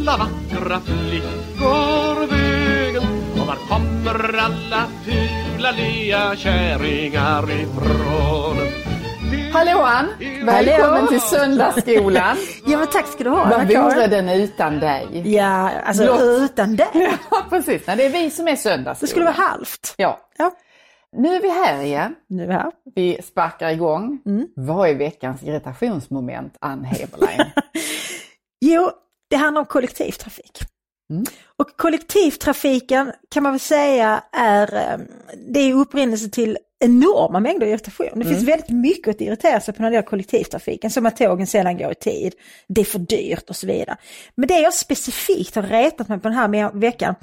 alla vackra flickor vägen? Och var kommer alla fula lea kärringar ifrån? Hallå Ann! Välkommen till söndagsskolan. Ja men tack ska du ha. Vad vore den utan dig? Ja, alltså Blott. utan det. Ja precis, Nej, det är vi som är söndagsskolan. Det skulle vara halvt. Ja. Ja, Nu är vi här igen. nu är vi här. Vi sparkar igång. Mm. Vad är veckans irritationsmoment, Ann Heberlein? Jo, det handlar om kollektivtrafik. Mm. Och kollektivtrafiken kan man väl säga är, eh, det är upprinnelse till enorma mängder irritation. Det finns väldigt mycket att irritera sig på när det gäller kollektivtrafiken, som att tågen sällan går i tid, det är för dyrt och så vidare. Men det jag specifikt har retat mig på den här veckan,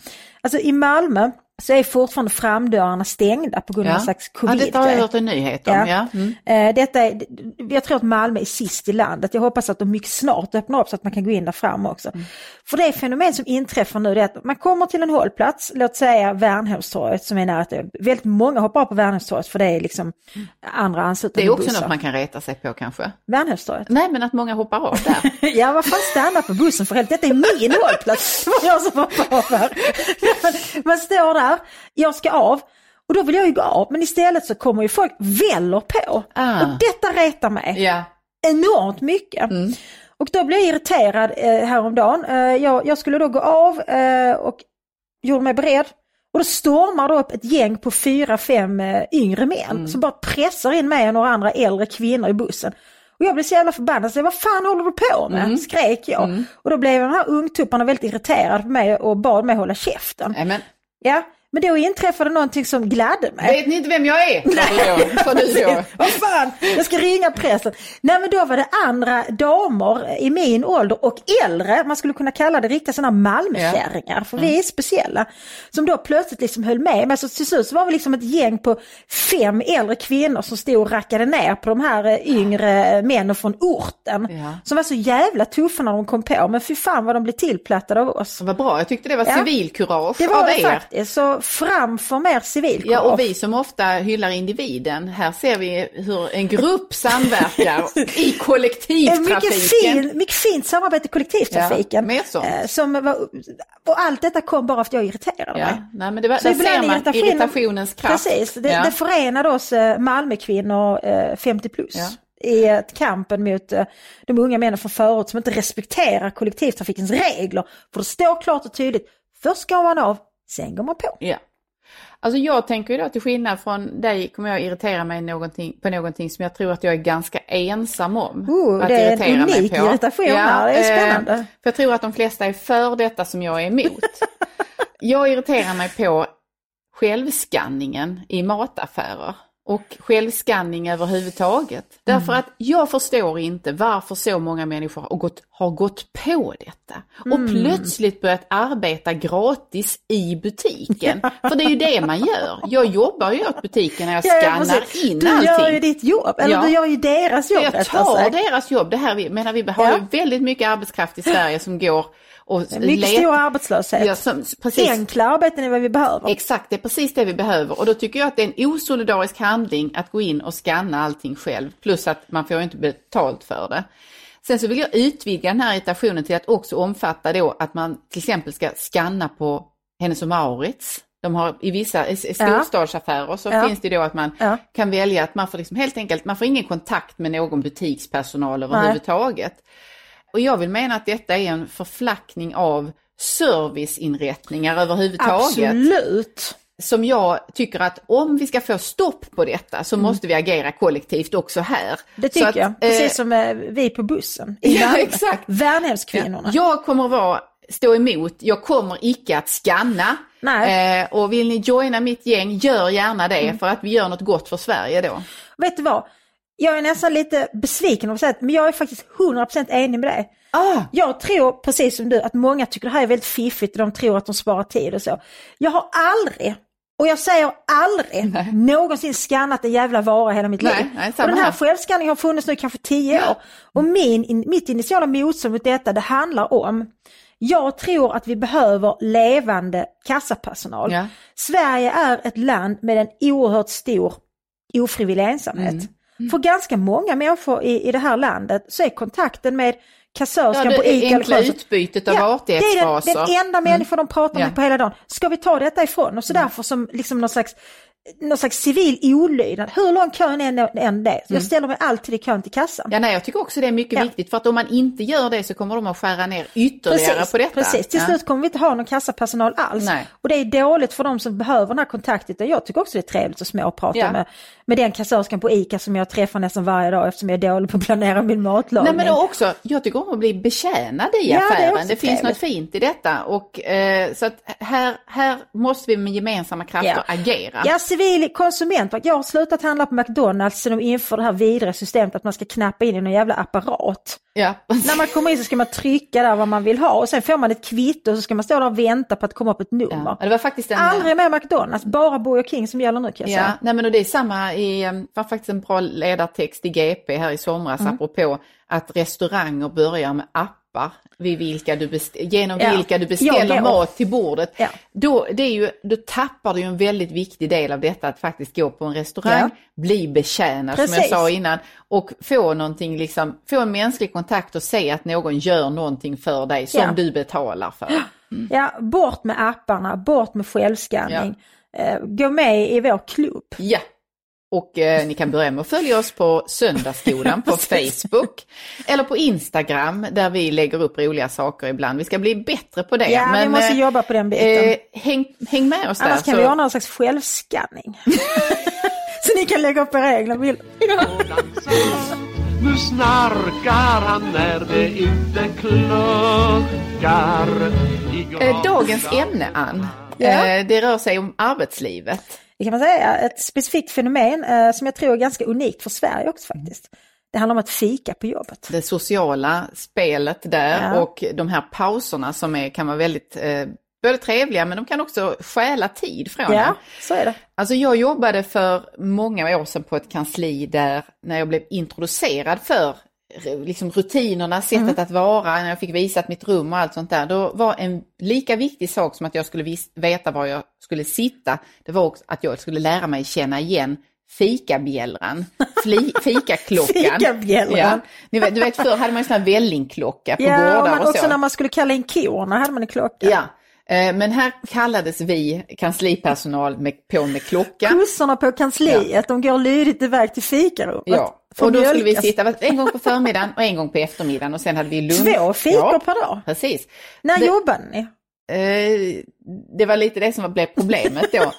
alltså i Malmö så är fortfarande framdörrarna stängda på grund av Ja. slags ja, covid detta har jag hört en nyhet om. Ja. Ja. Mm. Detta är, jag tror att Malmö är sist i landet. Jag hoppas att de mycket snart öppnar upp så att man kan gå in där fram också. Mm. För det fenomen som inträffar nu det är att man kommer till en hållplats, låt säga Värnhemstorget som är nära att väldigt många hoppar på Värnhemstorget för det är liksom andra Det anslutande är också bussar. något man kan reta sig på kanske. Värnhemstorget. Nej, men att många hoppar av där. Ja, vad fan stanna på bussen för helvete, detta är min hållplats. Det var jag som hoppade av här. Man står där, jag ska av och då vill jag ju gå av men istället så kommer ju folk väller på. Ah. Och detta retar mig ja. enormt mycket. Och då blev jag irriterad eh, häromdagen. Eh, jag, jag skulle då gå av eh, och gjorde mig beredd. Och då stormar då upp ett gäng på fyra, fem eh, yngre män som bara pressar in mig och några andra äldre kvinnor i bussen. Och jag blev så jävla förbannad, så jag, vad fan håller du på med? Skrek jag. Och då blev de här ungtupparna väldigt irriterade på mig och bad mig hålla käften. Nej, men Ja, men då inträffade någonting som gladde mig. vet ni inte vem jag är? Då. Vad fan, jag ska ringa pressen. Nej men då var det andra damer i min ålder och äldre, man skulle kunna kalla det riktiga sådana Malmökärringar, för vi är speciella. Som då plötsligt liksom höll med. Men så till slut så var vi liksom ett gäng på fem äldre kvinnor som stod och rackade ner på de här eh, yngre männen från orten. Ja. Som var så jävla tuffa när de kom på, men fy fan vad de blev tillplattade av oss. Vad bra, jag tyckte det var Ja. civilkurage Det var av det er. faktiskt, så fram för mer civilkurage. Ja, och vi som ofta hyllar individen, här ser vi hur en grupp samverkar i En kollektivtrafiken. mycket, fin, mycket fint samarbete i kollektivtrafiken. Ja. Eh, som var, och allt detta kom bara för att jag irriterade Ja, mig. nej, men det var, Så där ser man irritationen- irritationens kraft. Precis, det, ja. det förenade oss eh, Malmökvinnor eh, 50 plus. Ja. I kampen mot eh, de unga männen från förut som inte respekterar kollektivtrafikens regler. För det står klart och tydligt, först går man av, sen går man på. Ja. Alltså jag tänker ju då till skillnad från dig kommer jag irritera mig någonting, på någonting som jag tror att jag är ganska ensam om. Oh, att det är en irritera mig unik på. irritation här, det är eh, spännande. för jag tror att de flesta är för detta som jag är emot. jag irriterar mig på självskanningen i mataffärer och självskanning överhuvudtaget. Därför Mm. att jag förstår inte varför så många människor har gått, har gått på detta och Mm. plötsligt börjat arbeta gratis i butiken. För det är ju det man gör. Jag jobbar ju åt butiken när jag Ja, ja, skannar precis. in du allting. gör ju ditt jobb, eller Ja. du gör ju deras jobb Jag tar deras jobb. Det här, menar, vi har Ja. ju väldigt mycket arbetskraft i Sverige som går och Mycket stor arbetslöshet. Ja, som, precis. Enkla arbeten är vad vi behöver. Exakt, det är precis det vi behöver och då tycker jag att det är en osolidarisk handling att gå in och scanna allting själv. Plus att man får inte betalt för det. Sen så vill jag utvidga den här irritationen till att också omfatta då att man till exempel ska scanna på Hennes och Mauritz. De har i vissa storstadsaffärer så Ja. finns det då att man Ja. kan välja att man får liksom helt enkelt, man får ingen kontakt med någon butikspersonal överhuvudtaget. Och jag vill mena att detta är en förflackning av serviceinrättningar överhuvudtaget Absolut. som jag tycker att om vi ska få stopp på detta så måste vi agera kollektivt också här. Mm. Det tycker att, jag. Precis eh, som eh, vi på bussen i Ja, exakt. Värnhemskvinnorna. Jag kommer att vara, stå emot, jag kommer icke att scanna. Nej. Eh, och vill ni joina mitt gäng, gör gärna det Mm. för att vi gör något gott för Sverige då. Vet du vad? Jag är nästan lite besviken men jag är faktiskt 100% enig med dig. Ah, Jag tror, precis som du, att många tycker det här är väldigt fiffigt och de tror att de sparar tid och så. Jag har aldrig, och jag säger aldrig, någonsin skannat en jävla vara hela mitt Nej, liv. nej, och den här här. självskanningen har funnits nu kanske tio år. Och min, in, mitt initiala motstånd mot detta, det handlar om jag tror att vi behöver levande kassapersonal. Ja. Sverige är ett land med en oerhört stor ofrivillig ensamhet. Mm. För ganska många människor i, i det här landet så är kontakten med kassörskan Ja, på ICA. enkla utbytet av Ja, det är artighetsfraser. den, den enda människan de pratar med Ja. Mm. på hela dagen. Ska vi ta detta ifrån oss? Så därför som liksom någon slags någon slags civil olydnad, hur lång kön är än det. Jag ställer mig alltid i kön till kassan. Mm. Ja, nej, jag tycker också det är mycket Ja. viktigt för att om man inte gör det så kommer de att skära ner ytterligare på detta. Precis, till Ja. slut kommer vi inte ha någon kassapersonal alls. Nej. Och det är dåligt för de som behöver den här kontakten. Jag tycker också det är trevligt att småprata Ja. med, med den kassörskan på ICA som jag träffar nästan varje dag eftersom jag är dålig på att planera min matlagning. Nej men också, jag tycker om att bli betjänad i Ja, det är affären. också Det, finns trevligt. något fint i detta. Och, eh, så att här, här måste vi med gemensamma krafter Ja. agera. Civil konsumentvakt. Jag har slutat handla på McDonalds sen de inför det här vidriga systemet att man ska knappa in i någon jävla apparat. Ja. När man kommer in så ska man trycka där vad man vill ha och sen får man ett kvitto och så ska man stå där och vänta på att komma upp ett nummer. Ja, det var faktiskt en... Aldrig med McDonalds, bara Burger King som gäller nu kan jag Ja, säga. nej men och det är samma i, eh, var faktiskt en bra ledartext i GP här i somras Mm. apropå att restauranger börjar med appar vid vilka du genom Ja. vilka du beställer går. mat till bordet. Ja. Då, det är ju, då tappar du en väldigt viktig del av detta att faktiskt gå på en restaurang, bli betjänad som jag Precis. sa innan och få någonting liksom, få en mänsklig kontakt och se att någon gör någonting för dig som Ja. du betalar för. Ja, bort med apparna, bort med självskanning. Eh, gå med i vår klubb. Ja. Och eh, ni kan börja med att följa oss på Söndagsskolan på Facebook eller på Instagram där vi lägger upp roliga saker ibland. Vi ska bli bättre på det. Ja, vi måste eh, jobba på den biten. eh, häng, häng med oss Annars där. kan vi göra någon slags självskanning. så ni kan lägga upp era egna bilder. Nu snarkar han när det inte kluckar. Eh, dagens ämne, Ann, Ja. eh, det rör sig om arbetslivet. Det kan man säga, ett specifikt fenomen eh, som jag tror är ganska unikt för Sverige också faktiskt. Det handlar om att fika på jobbet. Det sociala spelet där Ja. och de här pauserna som är, kan vara väldigt eh, både trevliga men de kan också stjäla tid från en. Ja, så är det. Alltså jag jobbade för många år sedan på ett kansli där när jag blev introducerad för liksom rutinerna, sättet Mm. att vara, när jag fick visat mitt rum och allt sånt där. Då var en lika viktig sak som att jag skulle vis- veta var jag skulle sitta, det var också att jag skulle lära mig känna igen fikabjällran, fli, fikaklockan. Fikabjällran. Ja. Ni vet, du vet förr hade man sån här vällingklocka på Ja, och gårdar man, och också så. när man skulle kalla in korna hade man en klocka. Ja. Eh, Men här kallades vi kanslipersonal med, på med klocka. Kossorna på kansliet, de går lydigt iväg till fikarummet. Ja, och då skulle vi sitta en gång på förmiddagen och en gång på eftermiddagen och sen hade vi lunch. Två fikor ja, per dag. Precis. När Det- jobbade ni? Eh, det var lite det som blev problemet då.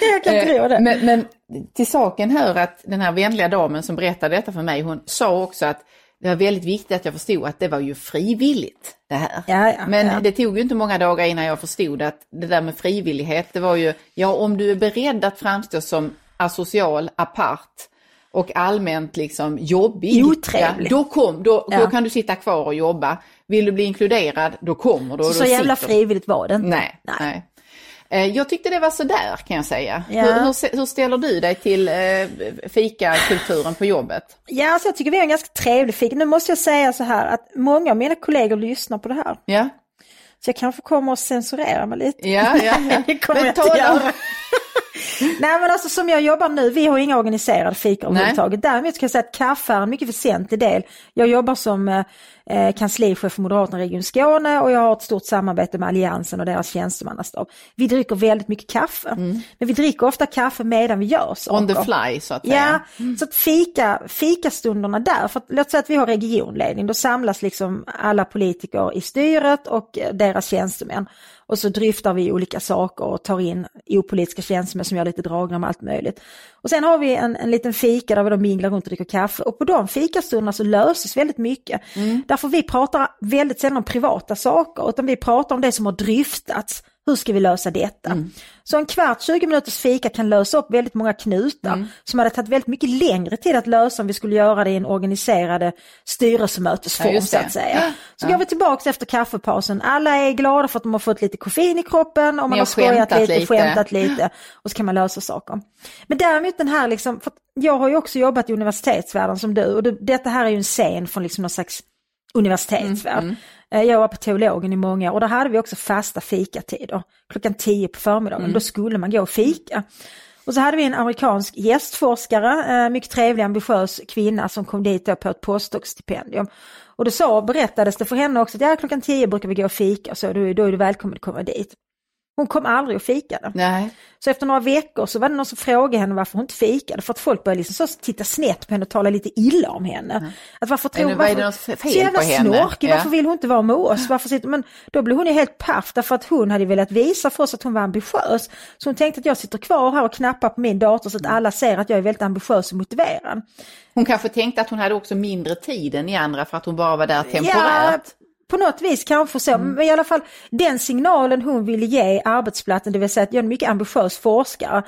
Jag kan tro det. Eh, men, men till saken hör att den här vänliga damen som berättade detta för mig, hon sa också att det var väldigt viktigt att jag förstod att det var ju frivilligt det här. Ja, ja, Men ja. det tog ju inte många dagar innan jag förstod att det där med frivillighet, det var ju, ja om du är beredd att framstå som asocial, apart och allmänt liksom jobbig, Otrevlig. ja, då, kom, då, Ja. då kan du sitta kvar och jobba. Vill du bli inkluderad, då kommer du. så så jävla sitter frivilligt var det inte. Nej, nej. Eh, Jag tyckte det var sådär kan jag säga. Ja. Hur, hur ställer du dig till eh, fikakulturen på jobbet? Ja, alltså jag tycker vi har en ganska trevlig fika. Nu måste jag säga så här att många av mina kollegor lyssnar på det här. Ja, Så jag kanske kommer att censurera mig lite. ja, ja. ja. Det kommer Men jag inte göra. Nej men alltså som jag jobbar nu, vi har inga organiserade fika överhuvudtaget. Däremot kan jag säga att kaffe är en mycket väsentlig del. Jag jobbar som eh, kanslichef för Moderaterna Region Skåne och jag har ett stort samarbete med Alliansen och deras tjänstemannastab. Vi dricker väldigt mycket kaffe. Men vi dricker ofta kaffe medan vi gör saker. On the fly så att säga. Ja, så att fika, fikastunderna där, för att, låt säga att vi har regionledning, då samlas liksom alla politiker i styret och deras tjänstemän. Och så dryftar vi olika saker och tar in opolitiska tjänstemän som gör lite dragna med allt möjligt. Och sen har vi en, en liten fika där vi då minglar runt och dricker kaffe och på de fikastunderna så löses väldigt mycket. Därför vi pratar väldigt sällan om privata saker utan vi pratar om det som har dryftats. Hur ska vi lösa detta? Så en kvart, 20 minuters fika kan lösa upp väldigt många knutar som hade tagit väldigt mycket längre tid att lösa om vi skulle göra det i en organiserade Ja, styrelsemötesform just så att säga. Så går vi tillbaks efter kaffepausen. Alla är glada för att de har fått lite koffein i kroppen och man har skojat lite, lite. skämtat lite och så kan man lösa saker. Men däremot den här liksom, för jag har ju också jobbat i universitetsvärlden som du och det, detta här är ju en scen från liksom någon slags universitetsvärld. Mm, Eh, Jag var på teologen i många år och där hade vi också fasta fikatider. Klockan 10 på förmiddagen, Mm. då skulle man gå och fika. Och så hade vi en amerikansk gästforskare, eh, mycket trevlig ambitiös kvinna som kom dit på ett postdoc-stipendium. Och då sa, berättades det för henne också att ja, klockan tio brukar vi gå och fika, så då, då är du välkommen att komma dit. Hon kom aldrig och fikade. Nej. Så efter några veckor så var det någon som frågade henne varför hon inte fikade. För att folk började liksom så titta snett på henne och tala lite illa om henne. Mm. Att varför tror, något så jävla snorkig, Ja. varför vill hon inte vara med oss? Varför sitter, men då blev hon ju helt paff därför att hon hade velat visa för oss att hon var ambitiös. Så hon tänkte att jag sitter kvar här och knappar på min dator så att alla ser att jag är väldigt ambitiös och motiverad. Hon kanske tänkte att hon hade också mindre tid än i andra för att hon bara var där temporärt. På något vis kanske så, Mm. men i alla fall den signalen hon ville ge arbetsplatsen, det vill säga att jag är en mycket ambitiös forskare,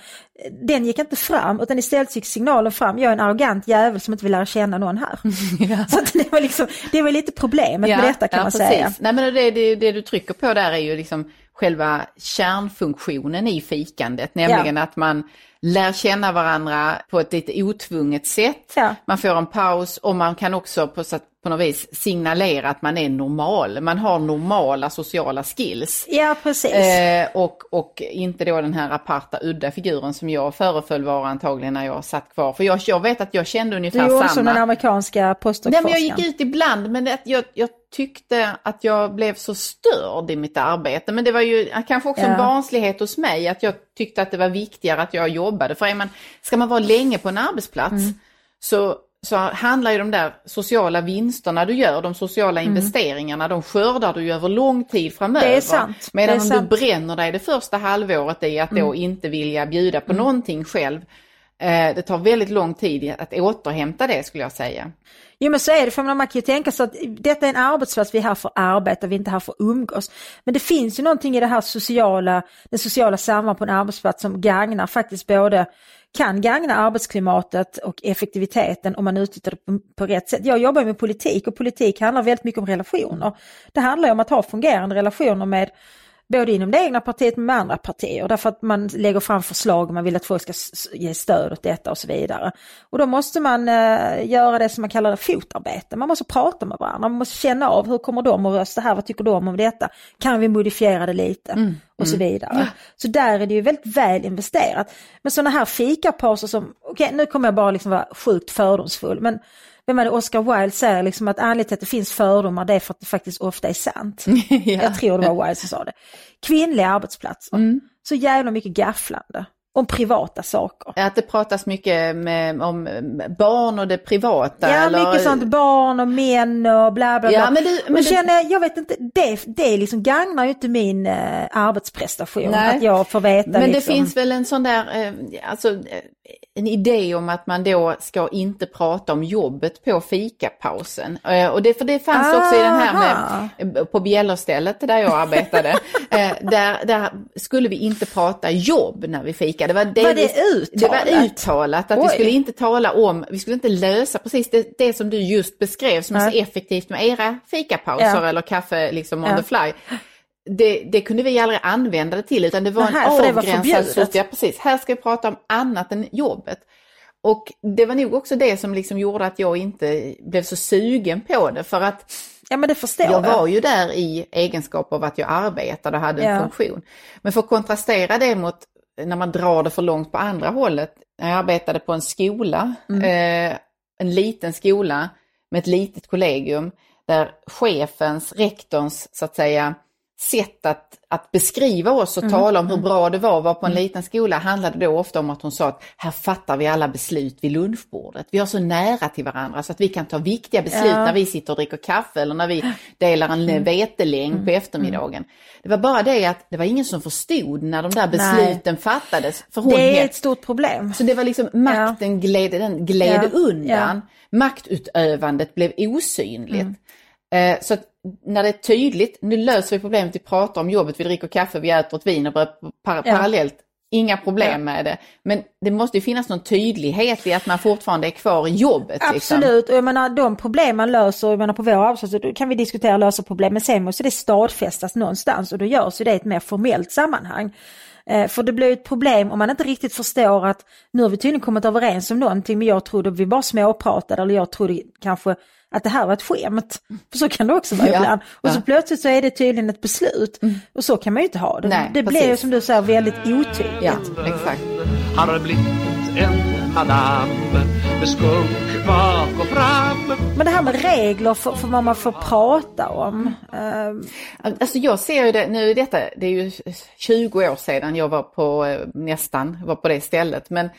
den gick inte fram utan istället gick signalen fram, jag är en arrogant jävel som inte vill lära känna någon här. Så att det, var liksom, det var lite problemet med detta kan man precis. säga. Nej, men det, det, det du trycker på där är ju liksom själva kärnfunktionen i fikandet, nämligen att man lär känna varandra på ett lite otvunget sätt. Ja. Man får en paus och man kan också på, så att- på något vis signalera att man är normal. Man har normala sociala skills. Ja precis. Eh, och, och inte då den här aparta udda figuren som jag föreföll vara antagligen när jag satt kvar. För jag, jag vet att jag kände du ungefär gjorde samma. som den amerikanska Nej, men jag gick ut ibland, men det, jag, jag tyckte att jag blev så störd i mitt arbete. Men det var ju kanske också en Ja. barnslighet hos mig, att jag tyckte att det var viktigare att jag jobbade. För är man, ska man vara länge på en arbetsplats Mm. så, så handlar ju de där sociala vinsterna du gör, de sociala Mm. investeringarna, de skördar du ju över lång tid framöver. Det är sant. Medan Det är om sant. Mm. du bränner dig det första halvåret i att då inte vilja bjuda på någonting själv, eh, det tar väldigt lång tid att återhämta det skulle jag säga. Jo men så är det, för man kan ju tänka sig att detta är en arbetsplats, vi är här för att arbeta, vi är inte här för att umgås. Men det finns ju någonting i det här sociala, den sociala samvaron på en arbetsplats som gagnar faktiskt både kan gagna arbetsklimatet och effektiviteten om man utnyttjar det på, på rätt sätt. Jag jobbar med politik och politik handlar väldigt mycket om relationer. Det handlar om att ha fungerande relationer med både inom det egna partiet men med andra partier. Därför att man lägger fram förslag och man vill att folk ska ge stöd åt detta och så vidare. Och då måste man eh, göra det som man kallar fotarbete. Man måste prata med varandra, man måste känna av hur kommer de att rösta här, vad tycker de om detta? Kan vi modifiera det lite? Och så vidare. Så där är det ju väldigt väl investerat. Men sådana här fikapauser som, okej nu kommer jag bara liksom vara sjukt fördomsfull, men vem är det Oscar Wilde säger liksom att anledningen till att det finns fördomar det är för att det faktiskt ofta är sant. Jag tror det var Wilde som sa det. Kvinnliga arbetsplatser, så jävla mycket gafflande om privata saker. Att det pratas mycket med, om barn och det privata. Ja, eller... mycket sånt barn och män och bla bla bla. Ja, men du- men du- känner, jag, jag vet inte, det, det liksom gagnar ju inte min eh, arbetsprestation Nej. att jag får veta Men det liksom. finns väl en sån där, eh, alltså eh, en idé om att man då ska inte prata om jobbet på fikapausen. Eh, Och det, för det fanns också i den här med, eh, på Bjällerstället där jag arbetade. eh, där, där skulle vi inte prata jobb när vi fikade. Det var, Det var uttalat? uttalat att vi Oj. skulle inte tala om, vi skulle inte lösa precis det, det som du just beskrev som är så Nej. effektivt med era fikapauser Ja. eller kaffe liksom on Ja. the fly. Det, det kunde vi aldrig använda det till utan det var Nähä, en det var avgränsad ja precis, här ska vi prata om annat än jobbet. Och det var nog också det som liksom gjorde att jag inte blev så sugen på det för att Ja men det förstår jag var ju där i egenskap av att jag arbetade och hade en Ja. funktion. Men för att kontrastera det mot när man drar det för långt på andra hållet. Jag arbetade på en skola, Mm. eh, en liten skola med ett litet kollegium där chefens, rektorns så att säga sätt att, att beskriva oss och tala om hur bra det var att vara på en liten skola handlade då ofta om att hon sa att här fattar vi alla beslut vid lunchbordet. Vi har så nära till varandra så att vi kan ta viktiga beslut Ja. när vi sitter och dricker kaffe eller när vi delar en mm. vetelängd på eftermiddagen. Det var bara det att det var ingen som förstod när de där besluten fattades. För hon Det är het- ett stort problem. så det var liksom makten gled, den gled Ja, undan. Maktutövandet blev osynligt. Mm. Eh, så att när det är tydligt, nu löser vi problemet, vi pratar om jobbet, vi dricker kaffe, vi äter ett vin och par- Ja. parallellt. Inga problem Ja. med det. Men det måste ju finnas någon tydlighet i att man fortfarande är kvar i jobbet. Liksom. Absolut, och jag menar de problem man löser, jag menar på vår arbetsplats, då kan vi diskutera och lösa problem, men sen måste det stadfästas någonstans och då görs ju det i ett mer formellt sammanhang. Eh, För det blir ett problem om man inte riktigt förstår att nu har vi tydligen kommit överens om någonting men jag trodde vi bara småpratade eller jag trodde kanske att det här var ett skämt. För så kan det också vara Ja, ibland. Och så ja. plötsligt så är det tydligen ett beslut. Och så kan man ju inte ha det. Nej, det blir precis. ju som du säger väldigt otydligt. Ja, exakt. Har blivit en madam med skunk bak och fram. Men det här med regler för, för vad man får prata om. eh, Alltså jag ser ju det, nu är detta, det är ju 20 år sedan jag var på, eh, nästan, var på det stället, men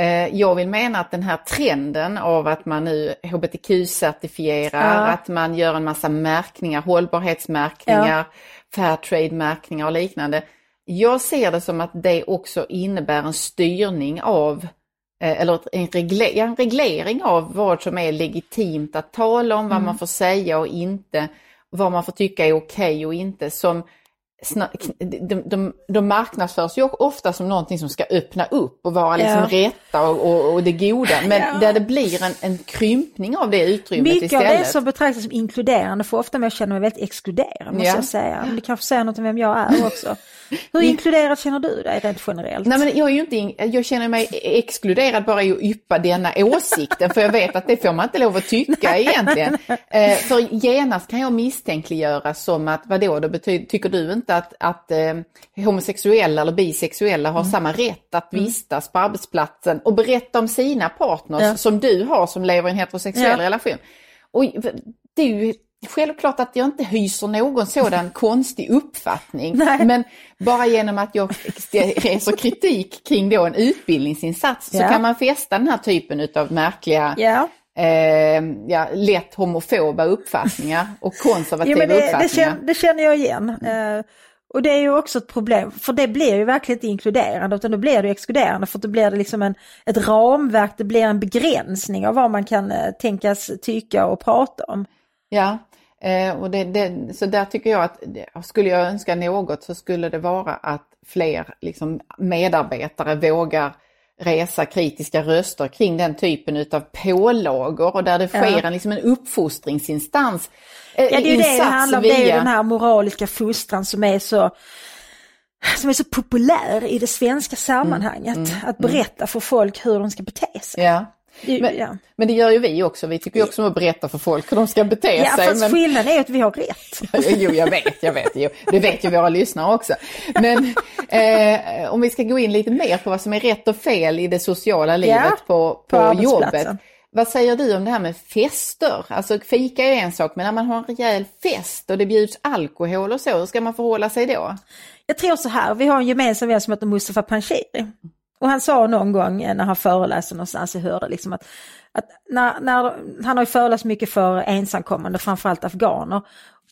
eh, jag vill mena att den här trenden av att man nu hbtq-certifierar, Ja. att man gör en massa märkningar, hållbarhetsmärkningar, Fairtrade-märkningar och liknande. Jag ser det som att det också innebär en styrning av eller en, regle- en reglering av vad som är legitimt att tala om, vad man får säga och inte, vad man får tycka är okej och inte. Som de, de, de marknadsförs ju ofta som någonting som ska öppna upp och vara liksom Ja. rätta och, och, och det goda. Men Ja. där det blir en, en krympning av det utrymmet Mycket av istället. det som betraktas som inkluderande får ofta mig att känna mig väldigt exkluderad måste Ja. jag säga. Men det kanske säger något om vem jag är också. Hur inkluderad känner du dig rent generellt? Nej men jag är ju inte, in- jag känner mig exkluderad bara i att yppa denna åsikten för jag vet att det får man inte lov att tycka egentligen. Eh, för genast kan jag misstänkliggöra som att vadå, då betyder, tycker du inte att, att eh, homosexuella eller bisexuella har samma rätt att vistas på arbetsplatsen och berätta om sina partners Ja. som du har som lever i en heterosexuell Ja. relation. Och det är ju självklart att jag inte hyser någon sådan konstig uppfattning. Nej. Men bara genom att jag reser kritik kring då en utbildningsinsats så Ja. kan man fästa den här typen av märkliga, Ja. eh, ja, lätt homofoba uppfattningar och konservativa Jo, det, det, uppfattningar. känner, det känner jag igen. Eh, och det är ju också ett problem, för det blir ju verkligen inte inkluderande utan då blir det exkluderande för då blir det liksom en, ett ramverk, det blir en begränsning av vad man kan eh, tänkas tycka och prata om. Ja, eh, och det, det, så där tycker jag att skulle jag önska något så skulle det vara att fler liksom, medarbetare vågar resa kritiska röster kring den typen utav pålagor och där det Ja. sker en, liksom en uppfostringsinstans. eh, Ja, det är ju det det handlar om, det är via- den här moraliska fostran som är så som är så populär i det svenska sammanhanget. Att berätta för folk hur de ska bete sig. Ja. Men, ja. men det gör ju vi också. Vi tycker ju också om att berätta för folk hur de ska bete Ja, sig. fast Men... skillnaden är att vi har rätt. Jo, jag vet, jag vet. Jo. Det vet ju våra lyssnare också. Men eh, om vi ska gå in lite mer på vad som är rätt och fel i det sociala livet på, på, på arbetsplatsen. jobbet. Vad säger du om det här med fester? Alltså fika är en sak, men när man har en rejäl fest och det bjuds alkohol och så, hur ska man förhålla sig då? Jag tror så här, vi har en gemensam vän som heter Mustafa Panshiri. Och han sa någon gång eh, när han föreläste någonstans, jag hörde liksom att, att när, när, han har ju föreläst mycket för ensamkommande, framförallt afghaner.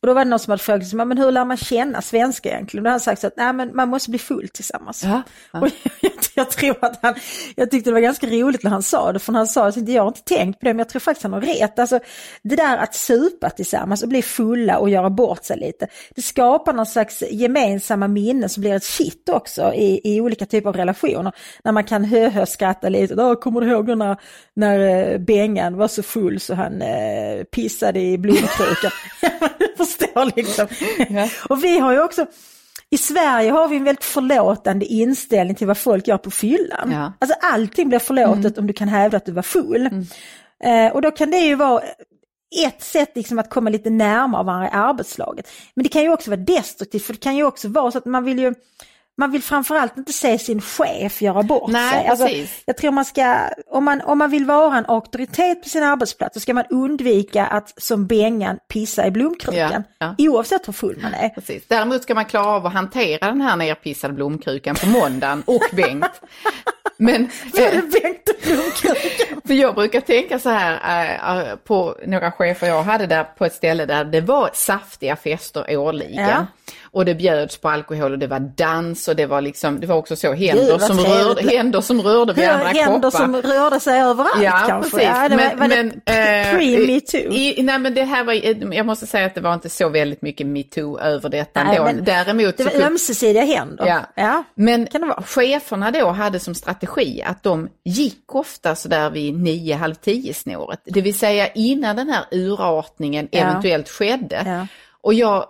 Och då var det någon som hade frågat, liksom, men hur lär man känna svenska egentligen? Och då hade han sagt så att Nej, men man måste bli full tillsammans. Ja, ja. Och jag, jag tror att han, jag tyckte det var ganska roligt när han sa det, för när han sa det, jag har inte tänkt på det, men jag tror faktiskt han har rätt. Alltså, det där att supa tillsammans och bli fulla och göra bort sig lite, det skapar någon slags gemensamma minnen som blir ett shit också i, i olika typer av relationer. När man kan hö skratta lite, Åh, kommer du ihåg då när, när eh, Bengan var så full så han eh, pissade i blomkrukan? förstår liksom. Ja. Och vi har ju också, i Sverige har vi en väldigt förlåtande inställning till vad folk gör på fyllan. Ja. Alltså allting blir förlåtet om du kan hävda att du var full. Eh, och då kan det ju vara ett sätt liksom att komma lite närmare varandra i arbetslaget. Men det kan ju också vara destruktivt för det kan ju också vara så att man vill ju man vill framförallt inte se sin chef göra bort Nej, sig. Alltså, precis. jag tror man ska, om man, om man vill vara en auktoritet på sin arbetsplats så ska man undvika att som Bengan pissa i blomkrukan. Ja, ja. Oavsett hur full man är. Precis. Däremot ska man klara av att hantera den här nerpissade blomkrukan på måndagen och Bengt. Men eh. För jag brukar tänka så här eh, på några chefer jag hade där på ett ställe där det var saftiga fester årligen. Ja. Och det bjöds på alkohol och det var dans och det var liksom, det var också så händer, Gud, som, rörde, händer som rörde vid andra Händer kroppar. som rörde sig överallt Ja, kanske. precis. Ja, det var, var det eh, pre-me too? i- Nej, men det här var, jag måste säga att det var inte så väldigt mycket metoo över detta Nej, ändå. men Däremot Det så var ömsesidiga händer. Ja. Ja. Men Kan det vara? cheferna då hade som strategi att de gick ofta sådär vid nio, halv tio snåret. Det vill säga innan den här urartningen Ja. eventuellt skedde. Ja. Och jag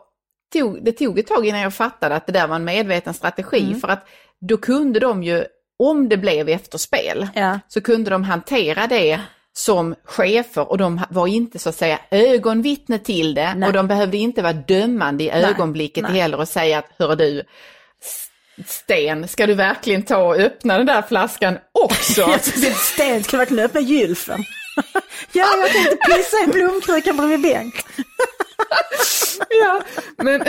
tog, det tog ett tag innan jag fattade att det där var en medveten strategi. Mm. För att då kunde de ju, om det blev efterspel, Ja. så kunde de hantera det som chefer och de var inte så att säga ögonvittne till det Nej. och de behövde inte vara dömande i ögonblicket nej. heller och säga att hör du, Sten, ska du verkligen ta och öppna den där flaskan också? Sten ska verkligen öppna gylfen. ja, jag tänkte pissa i blomkrukan bredvid bänk. ja, men...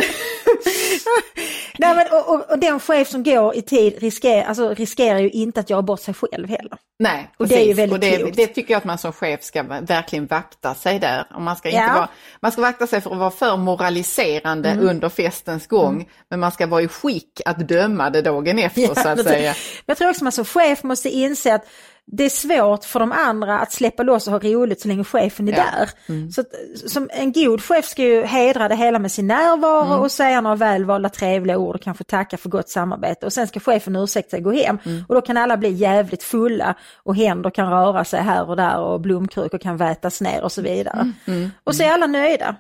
Nej, men och, och, och, den chef som går i tid riskerar, alltså, riskerar ju inte att göra bort sig själv heller. Nej, och det är ju väldigt och det, klokt. det tycker jag att man som chef ska verkligen vakta sig där. Och man, ska inte Ja. vara, man ska vakta sig för att vara för moraliserande under festens gång, men man ska vara i skick att döma det dagen efter så att men säga. jag tror också att man som chef måste inse att det är svårt för de andra att släppa loss och ha roligt så länge chefen är Ja. där. Så att, som en god chef ska ju hedra det hela med sin närvaro och säga några välvalda trevliga ord och kanske tacka för gott samarbete. Och sen ska chefen ursäkta sig och gå hem. Och då kan alla bli jävligt fulla och händer kan röra sig här och där och blomkrukor kan vätas ner och så vidare. Och så är alla nöjda.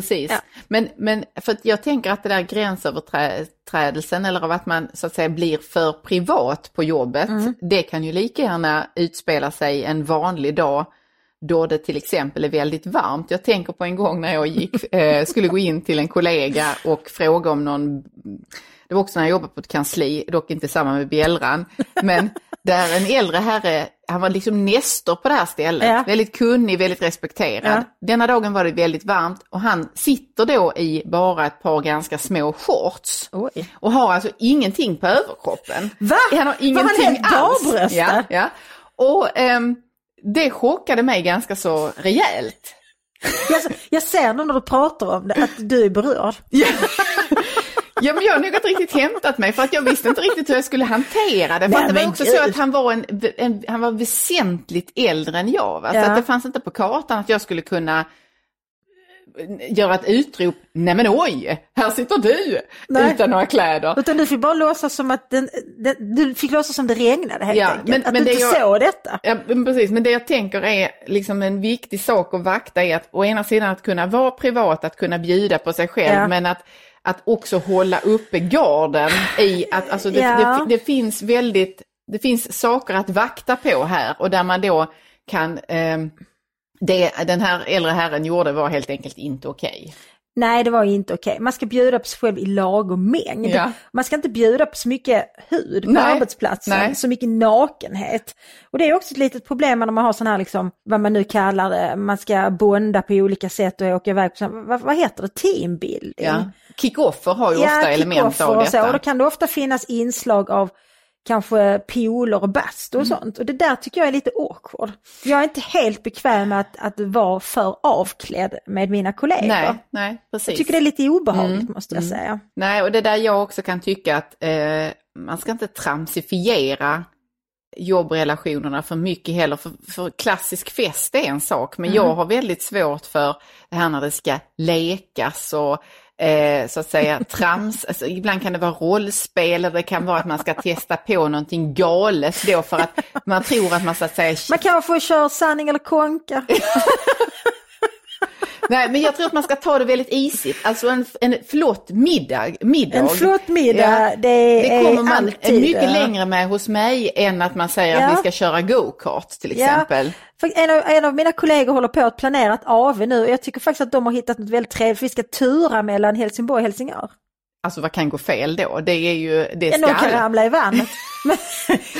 Precis. Ja. Men, men för jag tänker att det där gränsöverträdelsen eller av att man så att säga blir för privat på jobbet, det kan ju lika gärna utspela sig en vanlig dag då det till exempel är väldigt varmt. Jag tänker på en gång när jag gick, eh, skulle gå in till en kollega och fråga om någon, det var också när jag jobbade på ett kansli, dock inte samma med bjällran, men där en äldre herre, han var liksom nestor på det här stället, Ja. väldigt kunnig, väldigt respekterad. Ja. Denna dagen var det väldigt varmt och han sitter då i bara ett par ganska små shorts. Oj. Och har alltså ingenting på överkroppen. Va? Han har ingenting helt alls. Ja, ja. Och ehm, det chockade mig ganska så rejält. Jag, jag ser nu när du pratar om det att du är berörd. Ja, men jag har nog inte riktigt hämtat mig för att jag visste inte riktigt hur jag skulle hantera det. För Nej, det var också gud. så att han var, en, en, han var väsentligt äldre än jag. Va? Så Ja. att det fanns inte på kartan att jag skulle kunna eh, göra ett utrop, nej men oj, här sitter du Nej. utan några kläder. Utan du fick bara låtsas som att den, den, du fick låtsas som det regnade helt Ja, enkelt. men- att men du inte jag- såg detta. Ja, men precis, men det jag tänker är liksom en viktig sak att vakta är att å ena sidan att kunna vara privat, att kunna bjuda på sig själv, Ja. men att, att också hålla uppe garden i att alltså det, Ja. det, det finns väldigt, det finns saker att vakta på här och där man då kan, ehm, det den här äldre herren gjorde var helt enkelt inte okej. Nej, det var inte okej. Man ska bjuda på sig själv i lagom mängd. Ja. Man ska inte bjuda på så mycket hud på Nej. arbetsplatsen, Nej. så mycket nakenhet. Och det är också ett litet problem när man har sån här, liksom, vad man nu kallar det, man ska bonda på olika sätt och åka iväg på, vad, vad heter det, teambuilding? Ja. Kick-offer har ju ofta element av och så. detta. Och då kan det ofta finnas inslag av kanske pooler och bastu och Mm. sånt. Och det där tycker jag är lite awkward. Jag är inte helt bekväm med att, att vara för avklädd med mina kollegor. Nej, nej, precis. Jag tycker det är lite obehagligt Mm, måste jag säga. Nej, och det där jag också kan tycka att eh, man ska inte tramsifiera jobbrelationerna för mycket heller. För, för klassisk fest är en sak, men jag har väldigt svårt för det här när det ska lekas och eh, så att säga trams. Alltså, ibland kan det vara rollspel eller det kan vara att man ska testa på någonting galet då för att man tror att man så att säga Man kanske får köra sanning eller konka. Nej, men jag tror att man ska ta det väldigt isigt. Alltså en, en flott middag. middag. En flott middag, Ja. det, Det kommer man alltid... mycket längre med hos mig än att man säger Ja. att vi ska köra go-kart till exempel. För en, av, en av mina kollegor håller på att planera ett AV nu och jag tycker faktiskt att de har hittat något väldigt trevligt. Vi ska tura mellan Helsingborg och Helsingör. Alltså vad kan gå fel då? Det är ju, det Ja, någon kan ramla i vattnet. men,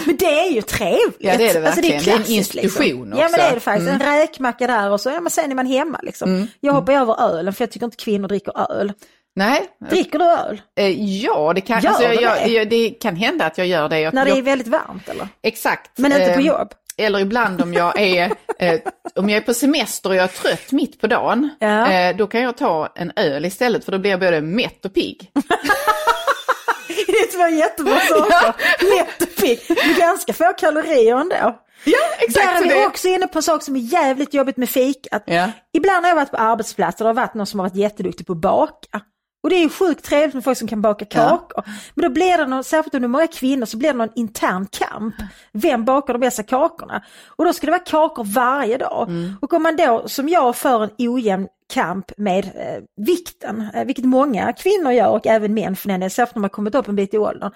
men det är ju trevligt. Ja, det är det Alltså, verkligen. Det är en klassiskt, institution liksom. Ja men det är det också. faktiskt. Mm. En räkmacka där och så, ja men sen är man hemma liksom. Jag hoppar över ölen för jag tycker inte kvinnor dricker öl. Nej, Dricker du öl? eh, ja det kan, Gör alltså, jag, det? jag, det kan hända att jag gör det. Jag, När det är väldigt varmt eller? Exakt. Men inte på Eh, jobb? Eller ibland om jag är, eh, om jag är på semester och jag är trött mitt på dagen, Ja. eh, då kan jag ta en öl istället för då blir jag både mätt och pigg. Det två jättebra saker. Lätt och pigg. Det är ganska få kalorier ändå. Ja, Där är vi också inne på en sak som är jävligt jobbigt med fikat. Ja. Ibland har jag varit på arbetsplatser och det har varit någon som har varit jätteduktig på att baka. Och det är ju sjukt trevligt med folk som kan baka kakor. Men då blir det någon, särskilt om det är många kvinnor, så blir det någon intern kamp. Vem bakar de bästa kakorna? Och då ska det vara kakor varje dag. Och om man då, som jag, för en ojämn kamp med eh, vikten, eh, vilket många kvinnor gör och även män för den särskilt när man kommit upp en bit i åldern.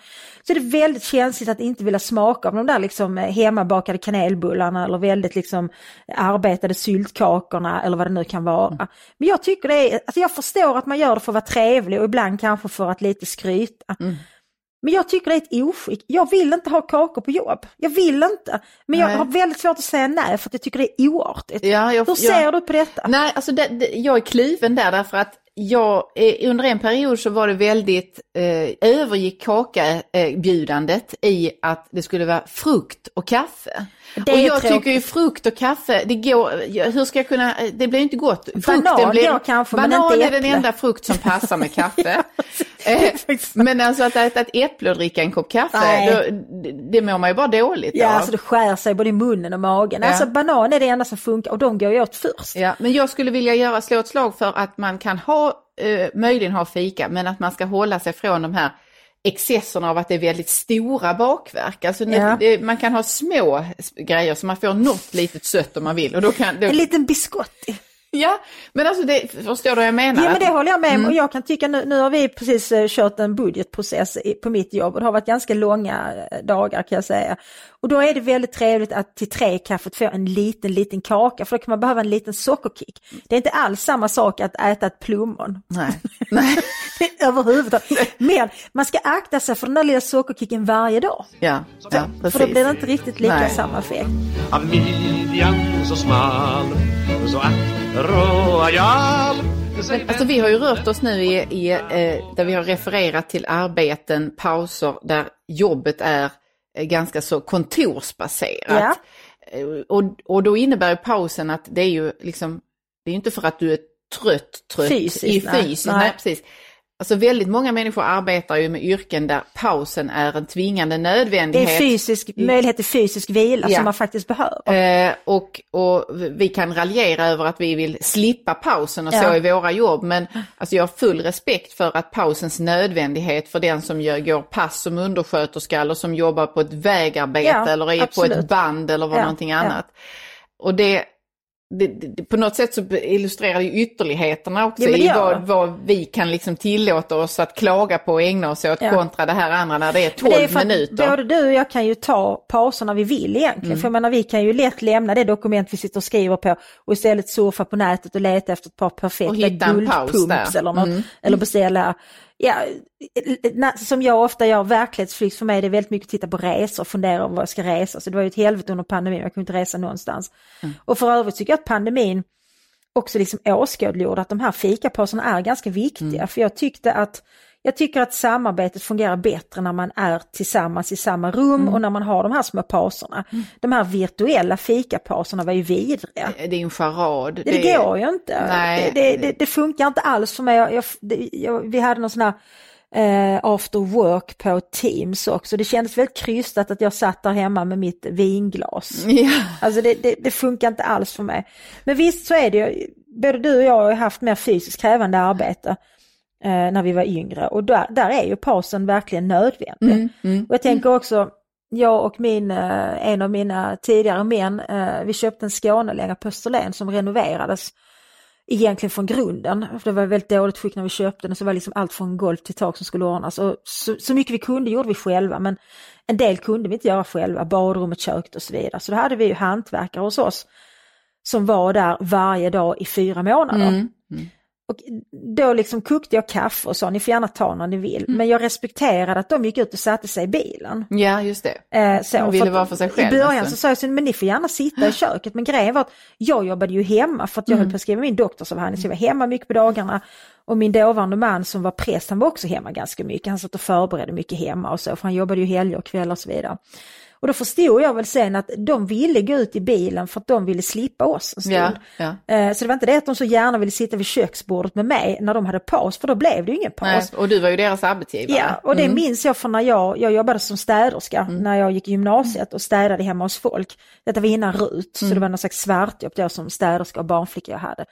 Så är det väldigt känsligt att inte vilja smaka av de där liksom eh, hemmabakade kanelbullarna eller väldigt liksom arbetade syltkakorna eller vad det nu kan vara. Men jag tycker det är, alltså jag förstår att man gör det för att vara trevlig och ibland kanske för att lite skryta. Men jag tycker det är ett oskick. Jag vill inte ha kakor på jobb. Jag vill inte. Men jag Nej. har väldigt svårt att säga nej för att jag tycker det är oartigt. Ja, jag, Hur ser jag, du på detta? Nej, alltså det, det, jag är kliven där därför att jag, eh, under en period så var det väldigt, eh, övergick kakabjudandet i att det skulle vara frukt och kaffe. Det och jag tråkigt. tycker ju frukt och kaffe, det går, hur ska jag kunna, det blir inte gott. Banan blir, kanske, banan är den enda frukt som passar med kaffe. eh, faktiskt- men alltså att äta ett äpple och dricka en kopp kaffe, då, det, mår man ju bara dåligt Ja, av. alltså det skär sig både i munnen och magen. Ja. Alltså banan är det enda som funkar och de går ju åt först. Ja, men jag skulle vilja göra, slå ett slag för att man kan ha, eh, möjligen ha fika, men att man ska hålla sig från de här excesserna av att det är väldigt stora bakverk. Alltså Ja. det, man kan ha små grejer så man får något litet sött om man vill. Och då kan, då, En liten biscotti. Ja, men alltså det, förstår du vad jag menar? Ja men det håller jag med om Mm. och jag kan tycka nu, nu har vi precis eh, kört en budgetprocess på mitt jobb och det har varit ganska långa eh, dagar kan jag säga. Och då är det väldigt trevligt att till tre kaffet få en liten liten kaka för då kan man behöva en liten sockerkick. Det är inte alls samma sak att äta ett plommon. Nej. Nej. Överhuvudtaget. Men man ska akta sig för den där lilla sockerkicken varje dag. Ja, ja För precis. då blir det inte riktigt lika Nej. samma effekt. Av midjan så smal Så att royal Men, alltså vi har ju rört oss nu i, i eh, där vi har refererat till arbeten, pauser där jobbet är ganska så kontorsbaserat. Eh, Och, och då innebär pausen att det är ju liksom, det är inte för att du är trött, trött Fysiskt, i fysiskt, Nej. nej. precis. Alltså väldigt många människor arbetar ju med yrken där pausen är en tvingande Det nödvändighet. är fysisk, möjlighet till fysisk vila Ja. som man faktiskt behöver. Eh, och, och vi kan raljera över att vi vill slippa pausen och Ja. så i våra jobb. Men alltså, jag har full respekt för att pausens nödvändighet för den som gör, går pass som undersköterska eller som jobbar på ett vägarbete Ja, eller är på absolut. ett band eller vad Ja, någonting annat. Och det, det, det, på något sätt så illustrerar det ju ytterligheterna också Ja, i vad, vad vi kan liksom tillåta oss att klaga på och ägna oss åt Ja. kontra det här andra när det är 12 Men det är minuter. Både du och jag kan ju ta pauserna vi vill egentligen. Mm. För jag menar vi kan ju lätt lämna det dokument vi sitter och skriver på och istället surfa på nätet och leta efter ett par perfekta guldpumps där. eller något. Mm. Eller beställa, ja, som jag ofta gör, verklighetsflykt för mig det är väldigt mycket att titta på resor och fundera över vad jag ska resa. Så det var ju ett helvete under pandemin, jag kunde inte resa någonstans. Mm. Och för övrigt tycker jag att pandemin också liksom åskådliggjorde att de här fikapauserna är ganska viktiga. Mm. För jag tyckte att jag tycker att samarbetet fungerar bättre när man är tillsammans i samma rum Mm. och när man har de här små pauserna. De här virtuella fikapauserna var ju vidriga. Det är en charad. Det, det går ju inte. Nej. Det, det, det, funkar inte alls för mig. Jag, jag, jag, vi hade någon sån här eh, after work på Teams också. Det kändes väldigt krystat att jag satt där hemma med mitt vinglas. Ja. Alltså det, det, det funkar inte alls för mig. Men visst så är det ju, både du och jag har haft mer fysiskt krävande arbete när vi var yngre och där, där är ju pausen verkligen nödvändig. Mm, Och jag tänker också, jag och min, eh, en av mina tidigare män, eh, vi köpte en Skånelänga på Österlen som renoverades egentligen från grunden. För det var väldigt dåligt skick när vi köpte den så var liksom allt från golv till tak som skulle ordnas. Och så, så mycket vi kunde gjorde vi själva men en del kunde vi inte göra själva, badrummet, köket och så vidare. Så då hade vi ju hantverkare hos oss som var där varje dag i fyra månader. Mm. Och då liksom kokte jag kaffe och sa ni får gärna ta när ni vill. Men jag respekterade att de gick ut och satte sig i bilen. Ja, just det. Eh, så, De ville vara för sig själv I början nästan. så sa jag så, men ni får gärna sitta i köket. Men grejen var att jag jobbade ju hemma för att jag höll på att skriva min doktorsavhandling. Så jag var hemma mycket på dagarna. Och min dåvarande man som var präst, han var också hemma ganska mycket. Han satt och förberedde mycket hemma och så, för han jobbade ju helger och kvällar och så vidare. Och då förstod jag väl sen att de ville gå ut i bilen för att de ville slippa oss en stund. Ja, ja. Eh, Så det var inte det att de så gärna ville sitta vid köksbordet med mig när de hade paus, för då blev det ju ingen Nej, paus. och du var ju deras arbetsgivare. Ja, och det minns jag från när jag, jag jobbade som städerska när jag gick i gymnasiet och städade hemma hos folk. Detta var innan RUT, så det var någon slags svartjobb då som städerska och barnflicka jag hade.